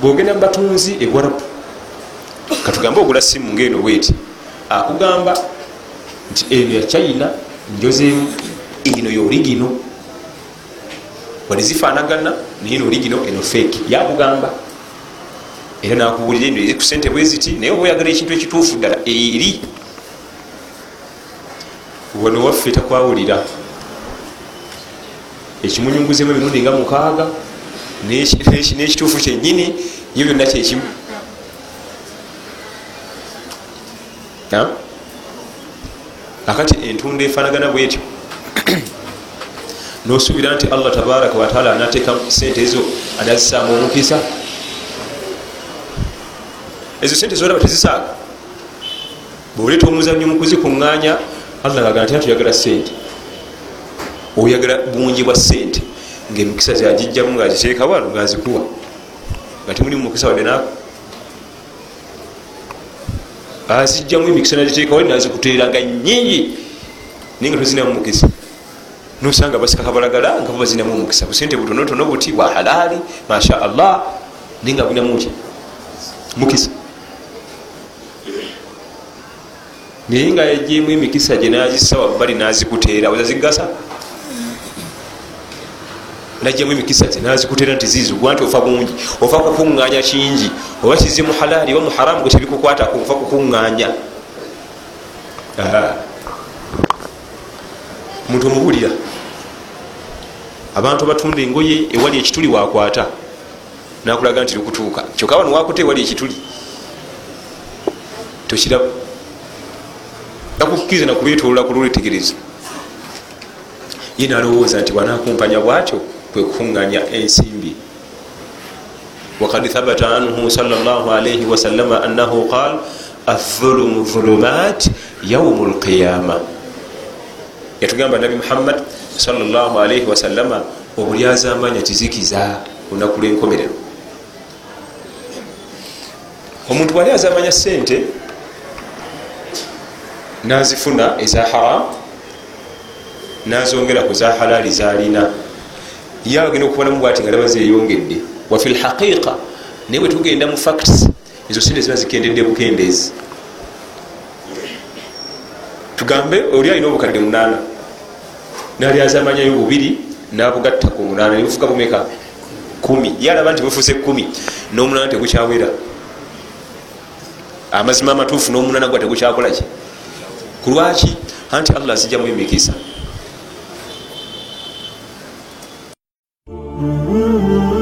bwogenda mubatunzi ewarabu katugambe ogula simu ngaeno bweti akugamba nti eno ya china njozeemu eno yoligino wali zifanagana naye noligino eno feki yakugamba era nakubulira eno eri ku sente bweziti naye oba oyagala ekintu ekituufu ddala eri. Wano waffe takwawulira. Ekimunyunguzemu emirundi nga mukaaga n'ekituufu kyenyini yo byonna kyekimu akati entunda efanagana bwetyo nosuubira nti allah tabaraka wataala anateeka sente ezo anazisaamu omukisa ezo sente zoraba tezisaaga bwoleeta omuzanyo mukuzikuŋŋaanya allah ngaga nti natuyagala sente oyagala bungi bwa sente ngaemikisa zagijjamu ngaaziteeka wano ngazikuwa. Nga temulimu mukisa wadde naako azijjamu emikisa naziteeka wali nazikuteeranga nyingi naye nga tozinamu mukisa. Nosanga basika kabalagala nga bo bazinamu omukisa. Busente butonotono buti bwa halaali masha allah naye nga bunamuki mukisa. Naye nga yajemu emikisa gye nazisa wabbali nazikuteera wezazigasa najjamu emikisa gye nazikuteera nti zizigwa nti ofa bungi ofa kukuŋŋanya kingi oba kize mu halaali oba mu haramu gwe tebikukwatako ofa kukuŋŋanya omuntu omubuulira abantu batunda engoye ewali ekituli wakwata nakulaga nti likutuuka. Kyokka wano wakuta ewali ekituli tokiraba nakukkiriza nakubetolola ku lwetegereza ye nalowooza nti wanakumpanya bwatyo kwekukuŋŋanya ensimbi. Wakad thabata anhu salllah alaihi wasalama annahu qal athulumu dhulumat yaumu lqiyama yatugamba nabi muhammad salllah alaihi wasalama obulyazamanya kizikiza olunaku lwenkomerero. Omuntu bwali azamanya sente nazifuna eza haram nazongera ku za halaali zalina ye agenda okubonamu bwati nga laba zeyongedde wafi lhaqiqa naye bwe tugenda mu facts ezo sente ziba zikendedde bukendeezi. Tugambe oli alina obukadde munaana nali azamanyayo bubiri nabugatta ku munaana nebufuka bumeka kumi. Ye alaba nti bufuse kumi n'omunaana tegukyawera. Amazima amatuufu n'omunaana gwa tegukyakolaki kulwaki anti allah azijjamu emikisa Mm-hmm.